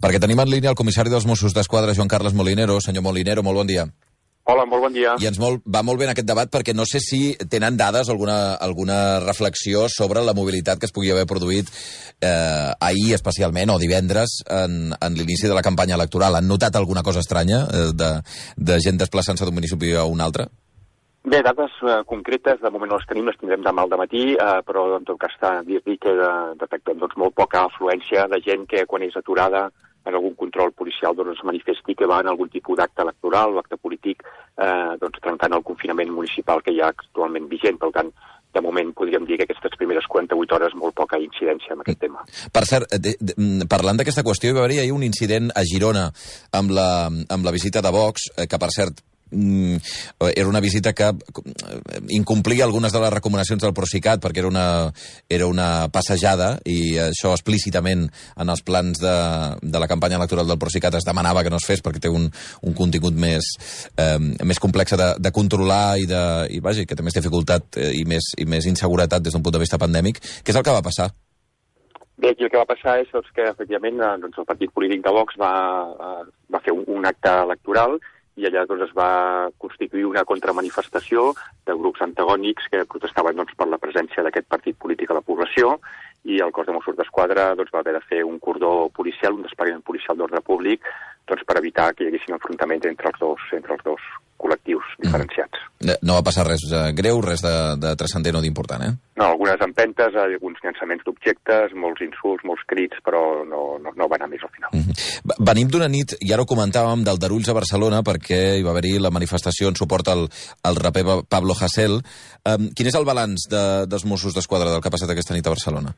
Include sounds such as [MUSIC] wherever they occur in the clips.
Perquè tenim en línia el comissari dels Mossos d'Esquadra, Joan Carles Molinero. Senyor Molinero, molt bon dia. Hola, molt bon dia. I ens molt, va molt bé en aquest debat perquè no sé si tenen dades alguna, alguna reflexió sobre la mobilitat que es pugui haver produït eh, ahir especialment, o divendres, en, en l'inici de la campanya electoral. Han notat alguna cosa estranya eh, de, de gent desplaçant-se d'un municipi a un altre? Bé, dades eh, concretes, de moment no les tenim, les tindrem demà al matí, eh, però en tot cas està dir-li que de, detectem doncs, molt poca afluència de gent que quan és aturada en algun control policial doncs, es manifesti que va en algun tipus d'acte electoral o acte polític eh, doncs, trencant el confinament municipal que hi ha actualment vigent. Per tant, de moment podríem dir que aquestes primeres 48 hores molt poca incidència en aquest tema. Per cert, de, de, parlant d'aquesta qüestió, hi va haver un incident a Girona amb la, amb la visita de Vox, eh, que per cert mm, era una visita que eh, incomplia algunes de les recomanacions del Procicat perquè era una, era una passejada i això explícitament en els plans de, de la campanya electoral del Procicat es demanava que no es fes perquè té un, un contingut més, eh, més complex de, de controlar i, de, i vaja, que té més dificultat eh, i, més, i més inseguretat des d'un punt de vista pandèmic. Què és el que va passar? Bé, aquí el que va passar és doncs, que efectivament eh, doncs, el partit polític de Vox va, va fer un acte electoral i allà doncs, es va constituir una contramanifestació de grups antagònics que protestaven doncs, per la presència d'aquest partit polític a la població i el cos de Mossos d'Esquadra doncs, va haver de fer un cordó policial, un desplegament policial d'ordre públic doncs, per evitar que hi haguessin enfrontaments entre els dos, entre els dos col·lectius mm. diferenciats. Mm. No va passar res eh, greu, res de, de transcendent o d'important, eh? No, algunes empentes, alguns llançaments d'objectes, molts insults, molts crits, però no, no, no va anar més al final. Mm -hmm. Venim d'una nit, i ara ho comentàvem, del Darulls a Barcelona, perquè hi va haver-hi la manifestació en suport al, al raper Pablo Hasél. Um, quin és el balanç de, dels Mossos d'Esquadra del que ha passat aquesta nit a Barcelona?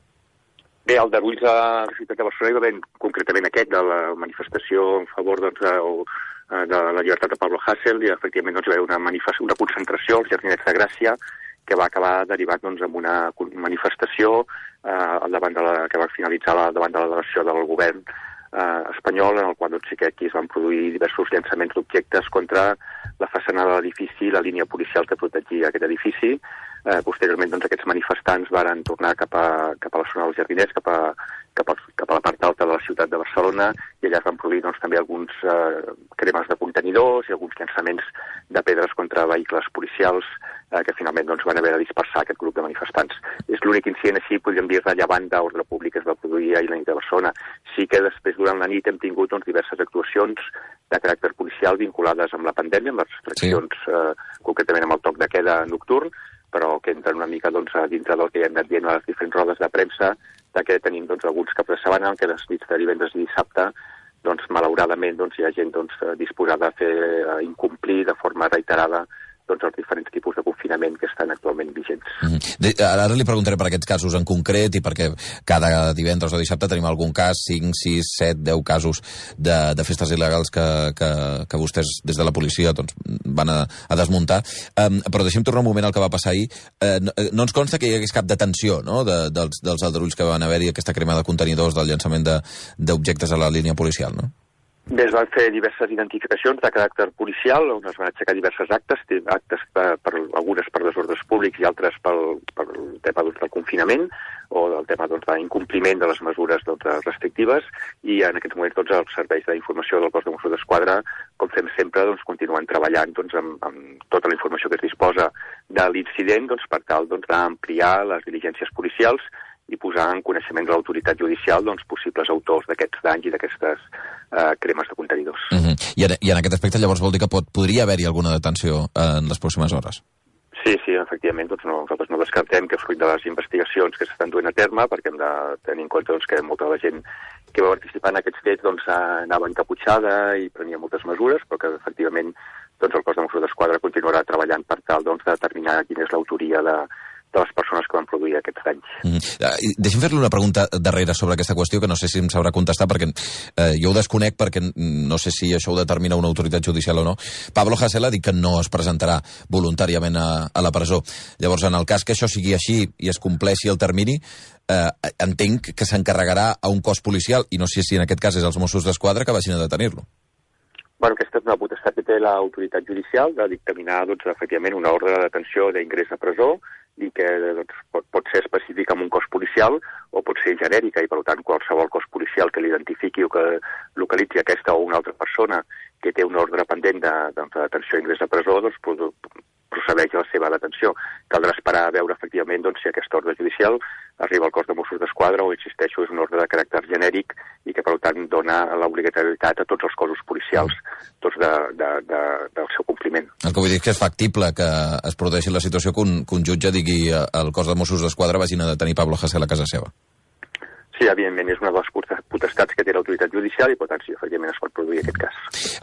Bé, el Darulls a la ciutat de Barcelona hi va haver concretament aquest de la manifestació en favor doncs, de, Eh, de la llibertat de Pablo Hassel i efectivament doncs, hi va haver una, manifestació, una concentració als Jardinets de Gràcia que va acabar derivat doncs, en una manifestació eh, al davant de la, que va finalitzar la, davant de la delegació del govern eh, espanyol, en el qual doncs, sí que aquí es van produir diversos llançaments d'objectes contra la façana de l'edifici i la línia policial que protegia aquest edifici. Eh, posteriorment, doncs, aquests manifestants varen tornar cap a, cap a la zona dels jardiners, cap a, cap a, cap a la part alta de la ciutat de Barcelona i allà es van produir doncs, també alguns eh, cremes de contenidors i alguns llançaments de pedres contra vehicles policials eh, que finalment doncs, van haver de dispersar aquest grup de manifestants. És l'únic incident així, podríem dir, rellevant d'ordre públic que es va produir ahir la nit de Barcelona. Sí que després, durant la nit, hem tingut doncs, diverses actuacions de caràcter policial vinculades amb la pandèmia, amb les restriccions, sí. eh, concretament amb el toc de queda nocturn, però que entren una mica doncs, dintre del que hem anat dient a les diferents rodes de premsa de que tenim doncs, alguns caps de setmana què les nits de divendres i dissabte doncs, malauradament doncs, hi ha gent doncs, disposada a fer a incomplir de forma reiterada doncs, els diferents tipus de confinament que estan actualment vigents. Mm -hmm. Ara li preguntaré per aquests casos en concret i perquè cada divendres o dissabte tenim algun cas, 5, 6, 7, 10 casos de, de festes il·legals que, que, que vostès des de la policia doncs, van a, a desmuntar. Um, però deixem tornar un moment al que va passar ahir. Uh, no, eh, no ens consta que hi hagués cap detenció no? de, dels, dels aldarulls que van haver-hi, aquesta crema de contenidors del llançament d'objectes a la línia policial, no? Bé, es van fer diverses identificacions de caràcter policial, on es van aixecar diverses actes, actes per, per algunes per desordres públics i altres pel, per el tema doncs, del confinament o del tema doncs, de les mesures doncs, restrictives. I en aquests moments doncs, els serveis d'informació del cos de Mossos d'Esquadra, com fem sempre, doncs, continuen treballant doncs, amb, amb tota la informació que es disposa de l'incident doncs, per tal doncs, d'ampliar les diligències policials i posar en coneixement de l'autoritat judicial doncs, possibles autors d'aquests danys i d'aquestes eh, cremes de contenidors. Uh -huh. I, en, I en aquest aspecte llavors vol dir que pot, podria haver-hi alguna detenció eh, en les pròximes hores? Sí, sí, efectivament, doncs no, nosaltres no descartem que fruit de les investigacions que s'estan duent a terme, perquè hem de tenir en compte doncs, que molta de la gent que va participar en aquests fets doncs, anava encaputxada i prenia moltes mesures, però que efectivament doncs, el cos de Mossos d'Esquadra continuarà treballant per tal doncs, de determinar quina és l'autoria de, de les persones que van produir aquests danys. Mm -hmm. Deixi'm fer-li una pregunta darrere sobre aquesta qüestió, que no sé si em sabrà contestar, perquè eh, jo ho desconec, perquè no sé si això ho determina una autoritat judicial o no. Pablo Hasél ha dit que no es presentarà voluntàriament a, a la presó. Llavors, en el cas que això sigui així i es compleixi el termini, eh, entenc que s'encarregarà a un cos policial, i no sé si en aquest cas és els Mossos d'Esquadra, que vagin a detenir-lo. Bueno, aquesta és una potestat que té l'autoritat judicial de dictaminar, doncs, efectivament, una ordre de detenció d'ingrés a presó i que doncs, pot, pot ser específica amb un cos policial o pot ser genèrica i, per tant, qualsevol cos policial que l'identifiqui o que localitzi aquesta o una altra persona que té una ordre pendent de, doncs, i ingrés a presó, doncs, procedeix a la seva detenció. Caldrà esperar a veure efectivament doncs, si aquesta ordre judicial arriba al cos de Mossos d'Esquadra o, insisteixo, és una ordre de caràcter genèric i que, per tant, dona l'obligatorietat a tots els cossos policials doncs, de, de, de, del seu compliment. El que vull dir és que és factible que es produeixi la situació que un, que un jutge digui al cos de Mossos d'Esquadra vagin a detenir Pablo Hasél a casa seva. Sí, evidentment, és una de les potestats que té l'autoritat judicial i, per tant, sí, efectivament es pot produir aquest cas.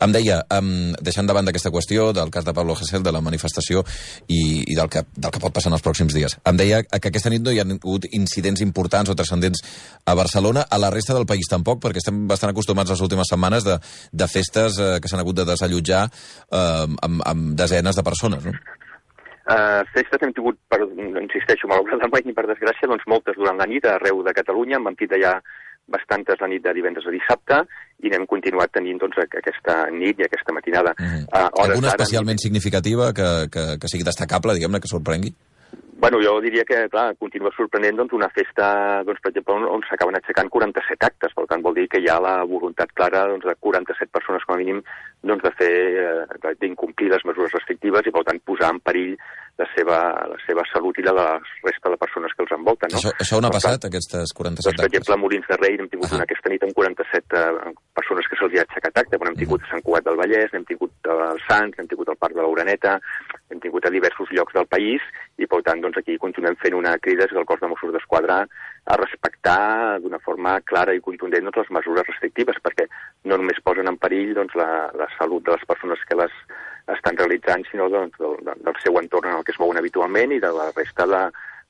Em deia, um, deixant davant d'aquesta qüestió, del cas de Pablo Hasél, de la manifestació i, i del, que, del que pot passar en els pròxims dies, em deia que aquesta nit no hi ha hagut incidents importants o transcendents a Barcelona, a la resta del país tampoc, perquè estem bastant acostumats les últimes setmanes de, de festes eh, que s'han hagut de desallotjar eh, amb, amb desenes de persones, no? Uh, festes hem tingut, per, insisteixo, malauradament i per desgràcia, doncs moltes durant la nit arreu de Catalunya, hem vampit allà bastantes la nit de divendres a dissabte i n'hem continuat tenint doncs, aquesta nit i aquesta matinada. Mm -hmm. uh, Alguna especialment nit... significativa que, que, que sigui destacable, diguem-ne, que sorprengui? Bueno, jo diria que, clar, continua sorprenent doncs, una festa, doncs, per exemple, on, on s'acaben aixecant 47 actes, per tant vol dir que hi ha la voluntat clara doncs, de 47 persones com a mínim doncs, de fer, eh, d'incomplir les mesures restrictives i per tant posar en perill la seva, la seva salut i la de la resta de persones que els envolten. No? Això, això on ha passat, tant, aquestes 47 doncs, Per exemple, a Molins de Rei hem tingut una aquesta nit amb 47 uh, persones que se'ls ha aixecat acte. Bueno, hem tingut a Sant Cugat del Vallès, hem tingut al Sants, hem tingut al Parc de l'Uraneta, hem tingut a diversos llocs del país i, per tant, doncs, aquí continuem fent una crida des del cos de Mossos d'Esquadra a respectar d'una forma clara i contundent doncs, les mesures restrictives, perquè no només posen en perill doncs, la, la salut de les persones que les estan realitzant, sinó doncs, del, del seu entorn en el que es mouen habitualment i de la resta de,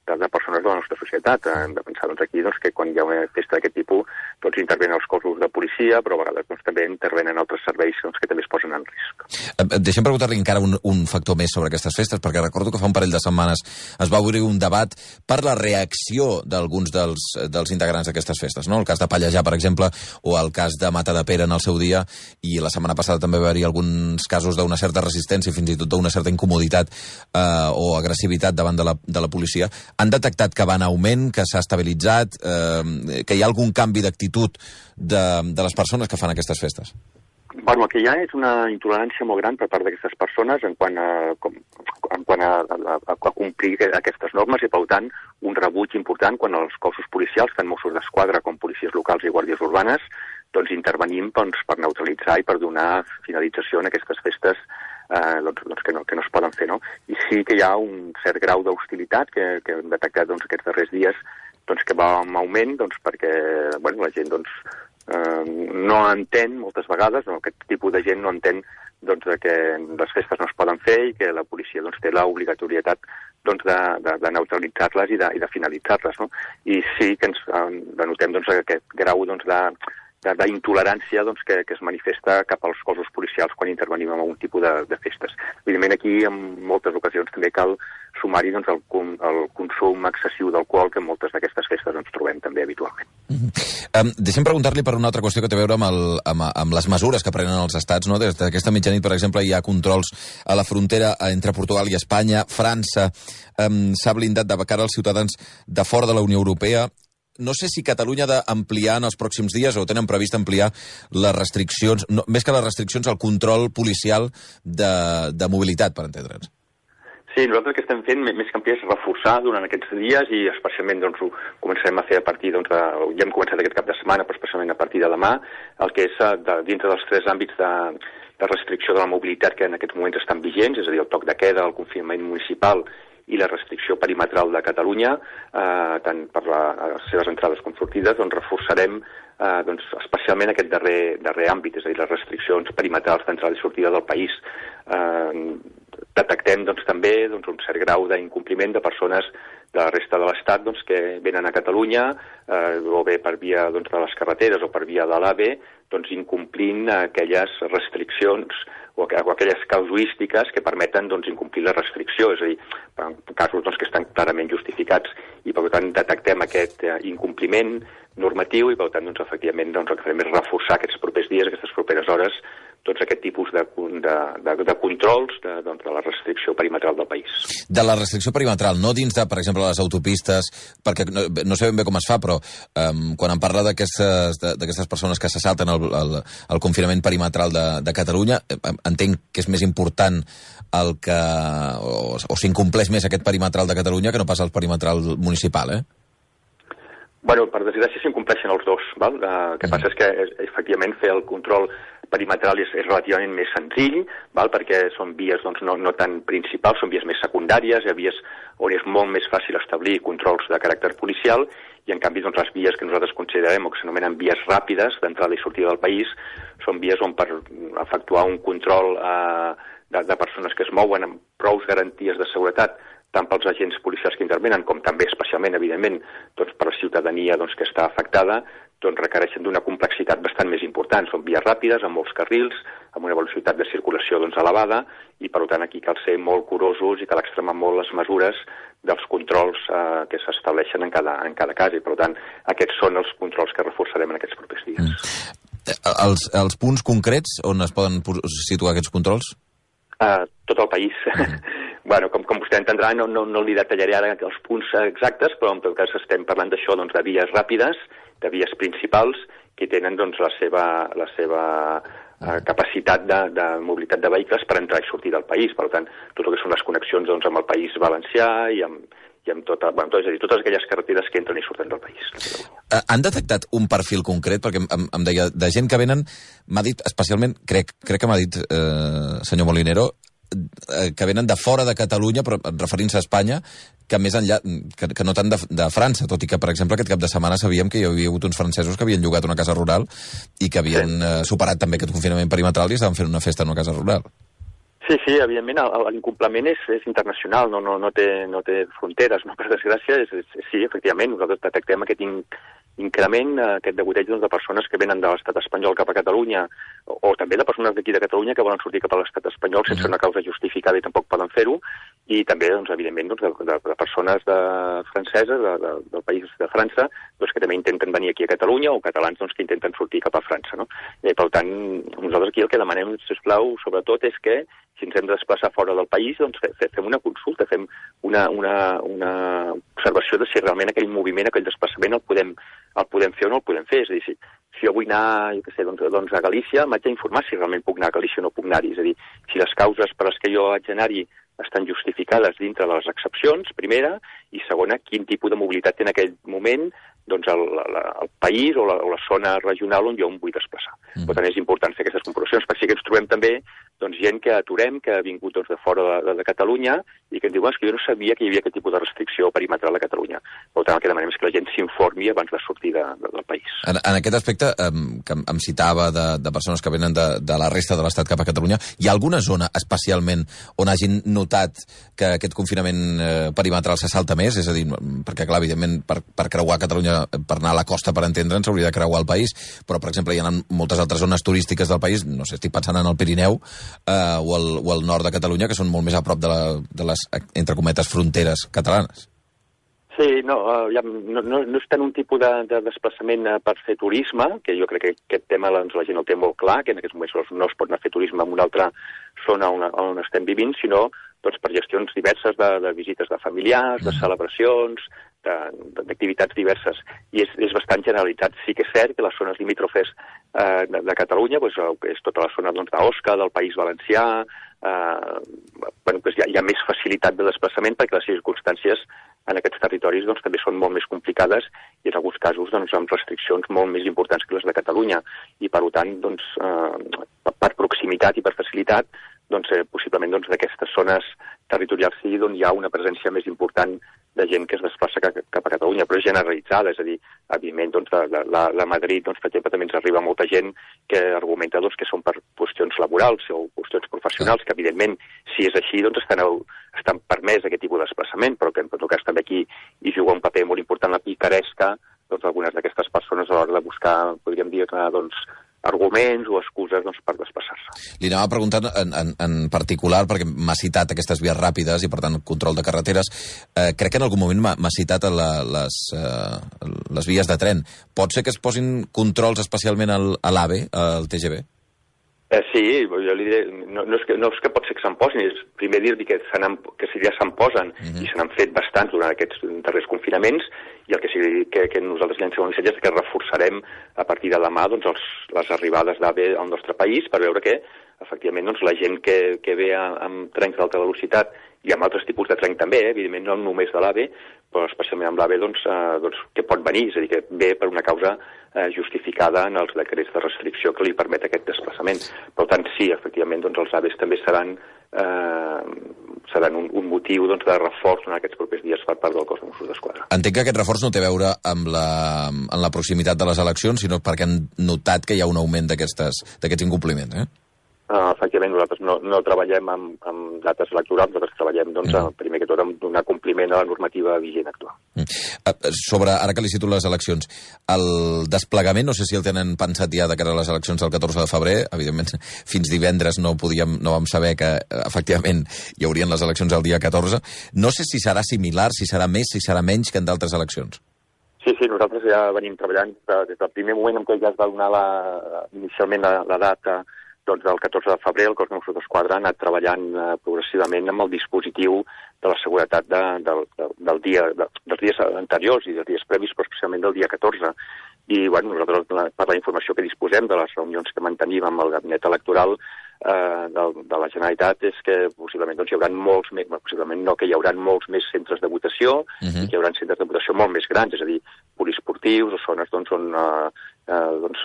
de, de persones de la nostra societat. Hem de pensar doncs, aquí doncs, que quan hi ha una festa d'aquest tipus doncs, intervenen els cossos de policia, però a vegades doncs, també intervenen altres serveis doncs, que també es posen en risc. Eh, eh, deixem preguntar-li encara un, un factor més sobre aquestes festes, perquè recordo que fa un parell de setmanes es va obrir un debat per la reacció d'alguns dels, dels integrants d'aquestes festes. No? El cas de Pallejà, per exemple, o el cas de Mata de Pere en el seu dia, i la setmana passada també va haver-hi alguns casos d'una certa resistència, fins i tot d'una certa incomoditat eh, o agressivitat davant de la, de la policia han detectat que va en augment, que s'ha estabilitzat, eh, que hi ha algun canvi d'actitud de, de les persones que fan aquestes festes? Bueno, el que hi ha és una intolerància molt gran per part d'aquestes persones en quant, a, com, en quant a, a, a, a complir aquestes normes i, per tant, un rebuig important quan els cossos policials, tant Mossos d'Esquadra com policies locals i guàrdies urbanes, doncs intervenim doncs, per neutralitzar i per donar finalització en aquestes festes eh, doncs, que, no, que no es poden fer. No? I sí que hi ha un cert grau d'hostilitat que, que hem detectat doncs, aquests darrers dies doncs, que va en augment doncs, perquè bueno, la gent doncs, eh, no entén moltes vegades, no, aquest tipus de gent no entén doncs, que les festes no es poden fer i que la policia doncs, té l'obligatorietat doncs, de, de, de neutralitzar-les i de, i de finalitzar-les. No? I sí que ens eh, denotem doncs, aquest grau doncs, de, d'intolerància doncs, que, que es manifesta cap als cossos policials quan intervenim en algun tipus de, de festes. Evidentment, aquí, en moltes ocasions, també cal sumar-hi doncs, el, el consum excessiu d'alcohol que en moltes d'aquestes festes ens trobem també habitualment. Mm -hmm. um, deixem preguntar-li per una altra qüestió que té a veure amb, el, amb, amb les mesures que prenen els estats. No? Des d'aquesta mitjanit, per exemple, hi ha controls a la frontera entre Portugal i Espanya. França um, s'ha blindat de cara als ciutadans de fora de la Unió Europea no sé si Catalunya ha d'ampliar en els pròxims dies o tenen previst ampliar les restriccions, no, més que les restriccions, el control policial de, de mobilitat, per entendre'ns. Sí, nosaltres el que estem fent, més que ampliar, és reforçar durant aquests dies i especialment doncs, ho començarem a fer a partir, doncs, de, ja hem començat aquest cap de setmana, però especialment a partir de demà, el que és eh, de, dintre dels tres àmbits de, de restricció de la mobilitat que en aquests moments estan vigents, és a dir, el toc de queda, el confinament municipal i la restricció perimetral de Catalunya, eh, tant per la, les seves entrades com sortides, doncs reforçarem eh, doncs, especialment aquest darrer, darrer àmbit, és a dir, les restriccions perimetrals d'entrada i sortida del país. Eh, detectem doncs, també doncs, un cert grau d'incompliment de persones de la resta de l'Estat doncs, que venen a Catalunya, eh, o bé per via doncs, de les carreteres o per via de l'AVE, doncs, incomplint aquelles restriccions o, o aquelles casuístiques que permeten doncs, incomplir la restricció, és a dir, en casos doncs, que estan clarament justificats i per tant detectem aquest eh, incompliment normatiu i per tant doncs, efectivament doncs, el que farem és reforçar aquests propers dies, aquestes properes hores, tots aquest tipus de, de, de, de controls de, doncs, de la restricció perimetral del país. De la restricció perimetral, no dins de, per exemple, les autopistes, perquè no, no sé ben bé com es fa, però um, quan em parla d'aquestes persones que se salten el, el, el confinament perimetral de, de Catalunya, entenc que és més important el que... o, o s'incompleix més aquest perimetral de Catalunya que no pas el perimetral municipal, eh? Bueno, per desgràcia s'incompleixen els dos. Val? Uh, el que mm. passa és que, efectivament, fer el control perimetral és, és relativament més senzill, val? perquè són vies doncs, no, no tan principals, són vies més secundàries, hi ha vies on és molt més fàcil establir controls de caràcter policial, i en canvi doncs, les vies que nosaltres considerem o que s'anomenen vies ràpides d'entrada i sortida del país són vies on per efectuar un control eh, de, de persones que es mouen amb prous garanties de seguretat tant pels agents policials que intervenen com també especialment, evidentment, doncs, per la ciutadania doncs, que està afectada, doncs, requereixen d'una complexitat bastant més important. Són vies ràpides, amb molts carrils, amb una velocitat de circulació doncs, elevada, i per tant aquí cal ser molt curosos i cal extremar molt les mesures dels controls eh, que s'estableixen en, cada, en cada cas, i per tant aquests són els controls que reforçarem en aquests propers dies. Mm. Els, els punts concrets on es poden situar aquests controls? Uh, tot el país. Mm. Bueno, com, com vostè entendrà, no, no, no li detallaré ara els punts exactes, però en tot cas estem parlant d'això, doncs, de vies ràpides, de vies principals, que tenen doncs, la seva, la seva eh, capacitat de, de mobilitat de vehicles per entrar i sortir del país. Per tant, tot el que són les connexions doncs, amb el País Valencià i amb, i amb tota, bueno, és a dir, totes aquelles carreteres que entren i surten del país. Uh, han detectat un perfil concret? Perquè em, em deia, de gent que venen, m'ha dit especialment, crec, crec que m'ha dit, eh, senyor Molinero, Eh, que venen de fora de Catalunya, però referint-se a Espanya, que més enllà, que, que no tant de, de França, tot i que, per exemple, aquest cap de setmana sabíem que hi havia hagut uns francesos que havien llogat una casa rural i que havien sí. eh, superat també aquest confinament perimetral i estaven fent una festa en una casa rural. Sí, sí, evidentment l'incompliment és, és internacional, no, no, no, té, no té fronteres, no? per desgràcia, és, és, sí, efectivament, nosaltres detectem aquest in, increment, eh, aquest degoteig doncs, de persones que venen de l'estat espanyol cap a Catalunya, o, o també de persones d'aquí de Catalunya que volen sortir cap a l'estat espanyol sense una causa justificada i tampoc poden fer-ho, i també, doncs, evidentment, doncs, de, de, de persones de franceses, de, de, del país de França, doncs, que també intenten venir aquí a Catalunya, o catalans doncs, que intenten sortir cap a França. No? I, per tant, nosaltres aquí el que demanem, sisplau, sobretot, és que si ens hem de desplaçar fora del país, doncs fem una consulta, fem una, una, una observació de si realment aquell moviment, aquell desplaçament el podem, el podem fer o no el podem fer. És a dir, si, si jo vull anar, jo què sé, doncs, doncs a Galícia, m'haig d'informar si realment puc anar a Galícia o no puc anar-hi. És a dir, si les causes per les que jo haig d'anar-hi estan justificades dintre de les excepcions, primera, i segona, quin tipus de mobilitat té en aquell moment doncs el, el, el país o la, o la zona regional on jo em vull desplaçar. Mm. Per tant, és important fer aquestes comprovacions, perquè sí que ens trobem també doncs, gent que aturem, que ha vingut doncs, de fora de, de, de Catalunya i que ens diu, que jo no sabia que hi havia aquest tipus de restricció perimetral a Catalunya. Per tant, el que demanem és que la gent s'informi abans de sortir de, de, del país. En, en aquest aspecte, um, que em citava de, de persones que venen de, de la resta de l'Estat cap a Catalunya, hi ha alguna zona especialment on hagin notat que aquest confinament eh, perimetral se salta més? És a dir, perquè, clar, evidentment, per, per creuar Catalunya, per anar a la costa, per entendre'ns, s'hauria de creuar el país, però, per exemple, hi ha moltes altres zones turístiques del país, no sé, estic pensant en el Pirineu, eh, o, el, o el nord de Catalunya, que són molt més a prop de, la, de les, entre cometes, fronteres catalanes. Sí, no, uh, ja, no, no, no és tant un tipus de, de desplaçament uh, per fer turisme, que jo crec que aquest tema doncs, la gent el té molt clar, que en aquests moments no es pot anar a fer turisme en una altra zona on, on estem vivint, sinó doncs, per gestions diverses de, de visites de familiars, de celebracions, d'activitats diverses. I és, és bastant generalitzat. Sí que és cert que les zones limítrofes eh, de, de Catalunya, doncs, és tota la zona doncs, d'Osca, del País Valencià, eh, bueno, doncs hi, ha, hi ha més facilitat de desplaçament perquè les circumstàncies en aquests territoris doncs, també són molt més complicades i en alguns casos doncs, amb restriccions molt més importants que les de Catalunya. I per tant, doncs, eh, per proximitat i per facilitat, doncs, eh, possiblement doncs, d'aquestes zones territorials sí on hi ha una presència més important de gent que es desplaça cap, a Catalunya, però és generalitzada, és a dir, evidentment, doncs, la, la, la Madrid, doncs, per exemple, també ens arriba molta gent que argumenta doncs, que són per qüestions laborals o qüestions professionals, que evidentment, si és així, doncs estan, estan permès aquest tipus de desplaçament, però que en tot cas també aquí hi juga un paper molt important la picaresca doncs, algunes d'aquestes persones a l'hora de buscar, podríem dir doncs, arguments o excuses doncs, per desplaçar-se. Li anava preguntant en, en, en particular, perquè m'ha citat aquestes vies ràpides i, per tant, control de carreteres. Eh, crec que en algun moment m'ha citat la, les, eh, les vies de tren. Pot ser que es posin controls especialment al, a l'AVE, al TGV? Eh, sí, jo li diré, no, no, és que, no és que pot ser que se'n posin, és primer dir-li que, se que si ja se'n posen, uh -huh. i se n'han fet bastants durant aquests darrers confinaments, i el que sí que, que nosaltres llancem un missatge és que reforçarem a partir de demà doncs, els, les arribades d'AVE al nostre país per veure que efectivament doncs, la gent que, que ve amb trens d'alta velocitat i amb altres tipus de tren també, eh, evidentment no només de l'AVE, però especialment amb l'AVE doncs, eh, doncs, que pot venir, és a dir, que ve per una causa eh, justificada en els decrets de restricció que li permet aquest desplaçament. Per tant, sí, efectivament, doncs, els AVEs també seran, eh, seran un, un motiu doncs, de reforç en aquests propers dies per part del cos de Mossos d'Esquadra. Entenc que aquest reforç no té a veure amb la, amb la proximitat de les eleccions, sinó perquè han notat que hi ha un augment d'aquests incompliments, eh? Uh, efectivament, nosaltres no, no treballem amb, amb dates electorals, nosaltres treballem, doncs, mm. primer que tot, amb donar compliment a la normativa vigent actual. Mm. Uh, sobre, ara que li cito les eleccions, el desplegament, no sé si el tenen pensat ja de cara a les eleccions del 14 de febrer, evidentment, [LAUGHS] fins divendres no podíem, no vam saber que, efectivament, hi haurien les eleccions el dia 14. No sé si serà similar, si serà més, si serà menys que en d'altres eleccions. Sí, sí, nosaltres ja venim treballant des del primer moment en què ja es va donar la, inicialment la, la data doncs el 14 de febrer el cos de Mossos d'Esquadra ha anat treballant eh, progressivament amb el dispositiu de la seguretat de, de, de, del dia, de, dels dies anteriors i dels dies previs, però especialment del dia 14. I bueno, nosaltres, per la informació que disposem de les reunions que mantenim amb el gabinet electoral eh, de, de la Generalitat, és que possiblement doncs, hi haurà molts més, possiblement no, que hi haurà molts més centres de votació, uh -huh. i que hi haurà centres de votació molt més grans, és a dir, poliesportius o zones doncs, on eh, eh, doncs,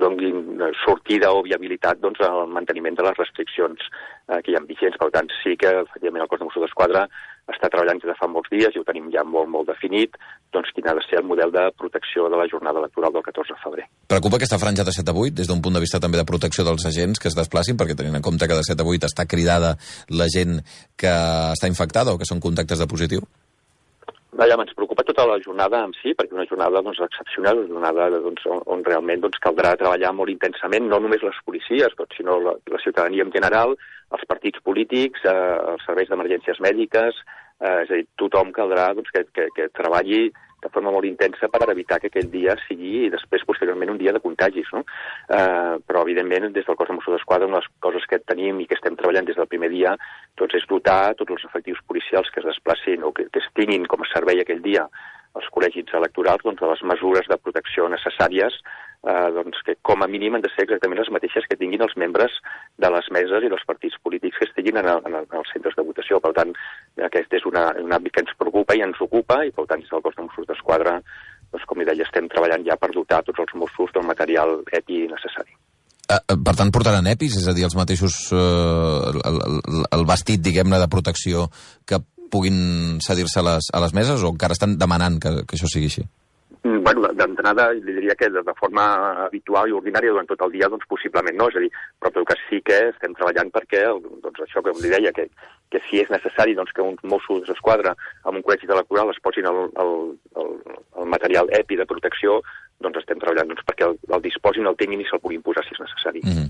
donin sortida o viabilitat doncs, al manteniment de les restriccions eh, que hi ha vigents. Per tant, sí que efectivament el cos de Mossos d'Esquadra està treballant des de fa molts dies i ho tenim ja molt, molt definit, doncs quin ha de ser el model de protecció de la jornada electoral del 14 de febrer. Preocupa aquesta franja de 7 a 8 des d'un punt de vista també de protecció dels agents que es desplacin, perquè tenint en compte que de 7 a 8 està cridada la gent que està infectada o que són contactes de positiu? Vaja, ens preocupa tota la jornada en si, perquè una jornada doncs, excepcional, una jornada doncs, on, on realment doncs, caldrà treballar molt intensament, no només les policies, doncs, sinó la, la ciutadania en general, els partits polítics, eh, els serveis d'emergències mèdiques, eh, és a dir, tothom caldrà doncs, que, que, que treballi de forma molt intensa per evitar que aquell dia sigui després, posteriorment, un dia de contagis. No? Eh, però, evidentment, des del cos de Mossos d'Esquadra, una de les coses que tenim i que estem treballant des del primer dia doncs, és dotar tots els efectius policials que es desplacin o que, que es tinguin com a servei aquell dia als col·legis electorals doncs, de les mesures de protecció necessàries eh, doncs, que com a mínim han de ser exactament les mateixes que tinguin els membres de les meses i dels partits polítics que estiguin en, el, en, el, en els centres de votació. Per tant, aquest és una, un àmbit que ens preocupa i ens ocupa i, per tant, des del cos de Mossos d'Esquadra, doncs, com li deia, estem treballant ja per dotar tots els Mossos del material EPI necessari. Uh, per tant, portaran EPIs, és a dir, els mateixos... Uh, el, el, el vestit, diguem-ne, de protecció que puguin cedir-se a, les, a les meses o encara estan demanant que, que això sigui així? Bueno, d'entrada li diria que de, de forma habitual i ordinària durant tot el dia, doncs possiblement no, és a dir, però el que sí que estem treballant perquè, doncs això que li deia, que, que si és necessari doncs, que uns Mossos d'Esquadra amb un col·legi electoral es posin el, el, el, el material EPI de protecció doncs estem treballant doncs, perquè el, el disposin, el tinguin i se'l puguin posar si és necessari. Mm -hmm.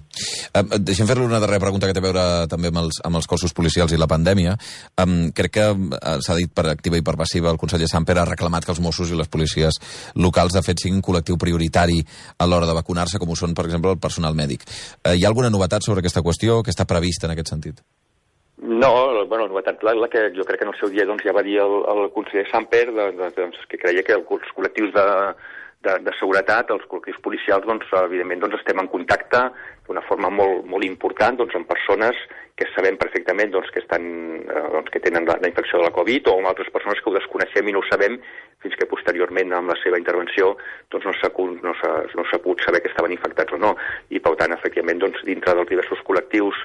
uh, deixem fer-li una darrera pregunta que té a veure també amb els, amb els cossos policials i la pandèmia. Um, crec que uh, s'ha dit per activa i per passiva, el conseller Samper ha reclamat que els Mossos i les policies locals, de fet, siguin un col·lectiu prioritari a l'hora de vacunar-se, com ho són, per exemple, el personal mèdic. Uh, hi ha alguna novetat sobre aquesta qüestió que està prevista en aquest sentit? No, bueno, novetat la, la que jo crec que en el seu dia doncs, ja va dir el, el conseller Samper de, de, doncs, que creia que els col·lectius de, de, de seguretat, els col·lectius policials, doncs, evidentment, doncs, estem en contacte d'una forma molt, molt important doncs, amb persones que sabem perfectament doncs, que, estan, eh, doncs, que tenen la, la infecció de la Covid o amb altres persones que ho desconeixem i no ho sabem fins que posteriorment amb la seva intervenció doncs, no s'ha no no pogut saber que estaven infectats o no. I per tant, efectivament, doncs, dintre dels diversos col·lectius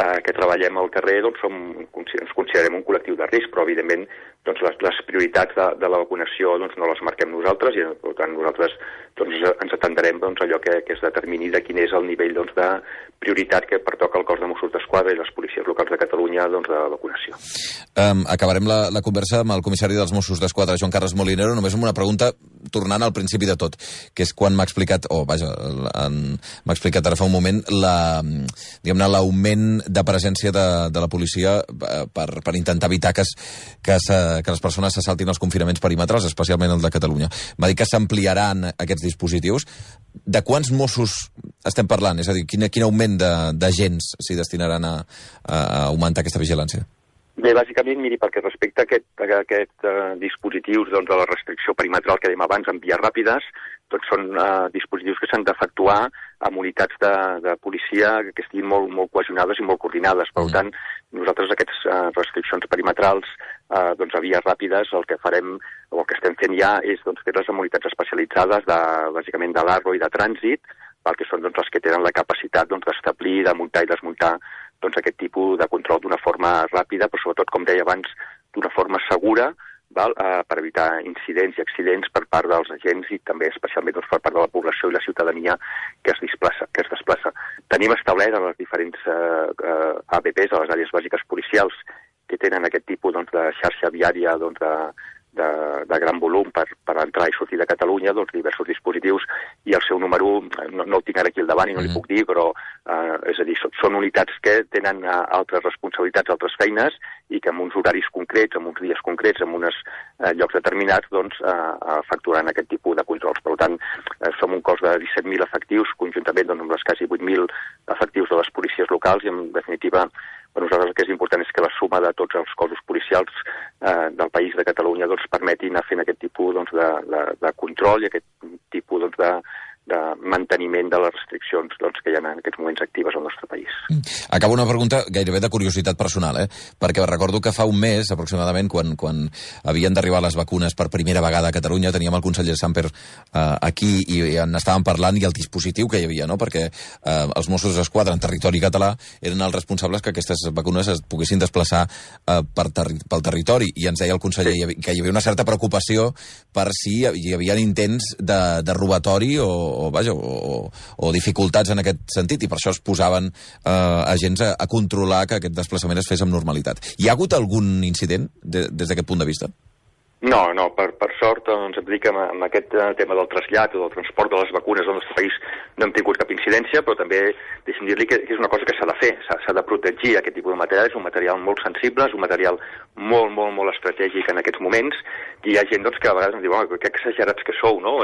eh, que treballem al carrer doncs, som, ens considerem un col·lectiu de risc, però evidentment doncs, les, les prioritats de, de la vacunació doncs, no les marquem nosaltres i per tant nosaltres doncs, ens atendrem doncs, allò que, que es determini de quin és el nivell doncs, de prioritat que pertoca al cos de Mossos d'Esquadra i les policies locals de Catalunya doncs, de vacunació. Um, acabarem la, la conversa amb el comissari dels Mossos d'Esquadra, Joan Carles Moliner, Molinero, només amb una pregunta tornant al principi de tot, que és quan m'ha explicat, o oh, vaja, m'ha explicat ara fa un moment, la, diguem-ne, l'augment de presència de, de la policia eh, per, per intentar evitar que, es, que, se, que les persones se saltin els confinaments perimetrals, especialment el de Catalunya. M'ha dit que s'ampliaran aquests dispositius. De quants Mossos estem parlant? És a dir, quin, quin augment d'agents s'hi destinaran a, a augmentar aquesta vigilància? Bé, bàsicament, miri, perquè respecte a aquest, a aquest uh, dispositius doncs, de la restricció perimetral que dèiem abans en vies ràpides, doncs són uh, dispositius que s'han d'efectuar amb unitats de, de policia que estiguin molt, molt cohesionades i molt coordinades. Per mm. tant, nosaltres aquestes uh, restriccions perimetrals uh, doncs, a vies ràpides el que farem o el que estem fent ja és doncs, fer-les amb unitats especialitzades, de, bàsicament de l'ARRO i de trànsit, pel que són doncs, els que tenen la capacitat doncs, d'establir, doncs, de muntar i desmuntar doncs, aquest tipus de control d'una forma ràpida, però sobretot, com deia abans, d'una forma segura, val? Eh, per evitar incidents i accidents per part dels agents i també especialment doncs, per part de la població i la ciutadania que es desplaça. Que es desplaça. Tenim establert a les diferents eh, eh, ABPs, a les àrees bàsiques policials, que tenen aquest tipus doncs, de xarxa viària doncs, de, de, de gran volum per, per entrar i sortir de Catalunya, doncs diversos dispositius i el seu número no, no el tinc ara aquí al davant i no li puc dir, però eh, és a dir, són, són unitats que tenen eh, altres responsabilitats, altres feines i que en uns horaris concrets, en uns dies concrets, en uns eh, llocs determinats, doncs eh, eh, facturan aquest tipus de controls. Per tant, eh, som un cos de 17.000 efectius, conjuntament doncs, amb les quasi 8.000 efectius de les policies locals i, en definitiva, per nosaltres el que és important és que la suma de tots els cossos policials eh, del país de Catalunya doncs, permeti anar fent aquest tipus doncs, de, de, de control i aquest tipus doncs, de, de manteniment de les restriccions doncs, que hi ha en aquests moments actives al nostre país. Mm. Acabo una pregunta gairebé de curiositat personal, eh? perquè recordo que fa un mes, aproximadament, quan, quan havien d'arribar les vacunes per primera vegada a Catalunya, teníem el conseller Samper eh, aquí i, i en estàvem parlant i el dispositiu que hi havia, no? perquè eh, els Mossos d'Esquadra en territori català eren els responsables que aquestes vacunes es poguessin desplaçar eh, per terri pel territori, i ens deia el conseller sí. que hi havia una certa preocupació per si hi havia intents de, de robatori o, o, vaja, o, o dificultats en aquest sentit, i per això es posaven eh, agents a, a controlar que aquest desplaçament es fes amb normalitat. Hi ha hagut algun incident de, des d'aquest punt de vista? No, no, per, per sort doncs, et dic que amb, aquest eh, tema del trasllat o del transport de les vacunes al nostre país no hem tingut cap incidència, però també deixem dir-li que, que és una cosa que s'ha de fer, s'ha de protegir aquest tipus de material, és un material molt sensible, és un material molt, molt, molt estratègic en aquests moments, i hi ha gent doncs, que a vegades em diu, oh, que exagerats que sou, no?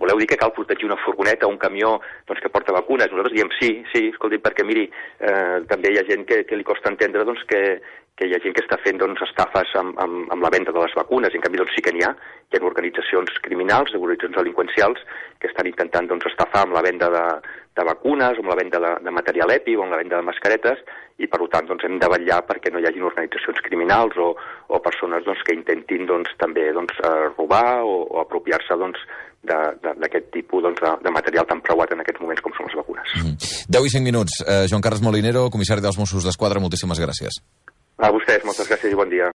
Voleu dir que cal protegir una furgoneta o un camió doncs, que porta vacunes? Nosaltres diem sí, sí, escolti, perquè miri, eh, també hi ha gent que, que li costa entendre doncs, que, que hi ha gent que està fent doncs, estafes amb, amb, amb la venda de les vacunes, i en canvi doncs, sí que n'hi ha. Hi ha organitzacions criminals, organitzacions delinqüencials, que estan intentant doncs, estafar amb la venda de, de vacunes, amb la venda de, de material EPI o amb la venda de mascaretes, i per tant doncs, hem de vetllar perquè no hi hagin organitzacions criminals o, o persones doncs, que intentin doncs, també doncs, eh, robar o, o apropiar-se doncs, d'aquest tipus doncs, de, de material tan preuat en aquests moments com són les vacunes. Mm. 10 i 5 minuts. Eh, Joan Carles Molinero, comissari dels Mossos d'Esquadra, moltíssimes gràcies. A vostès, moltes gràcies i bon dia.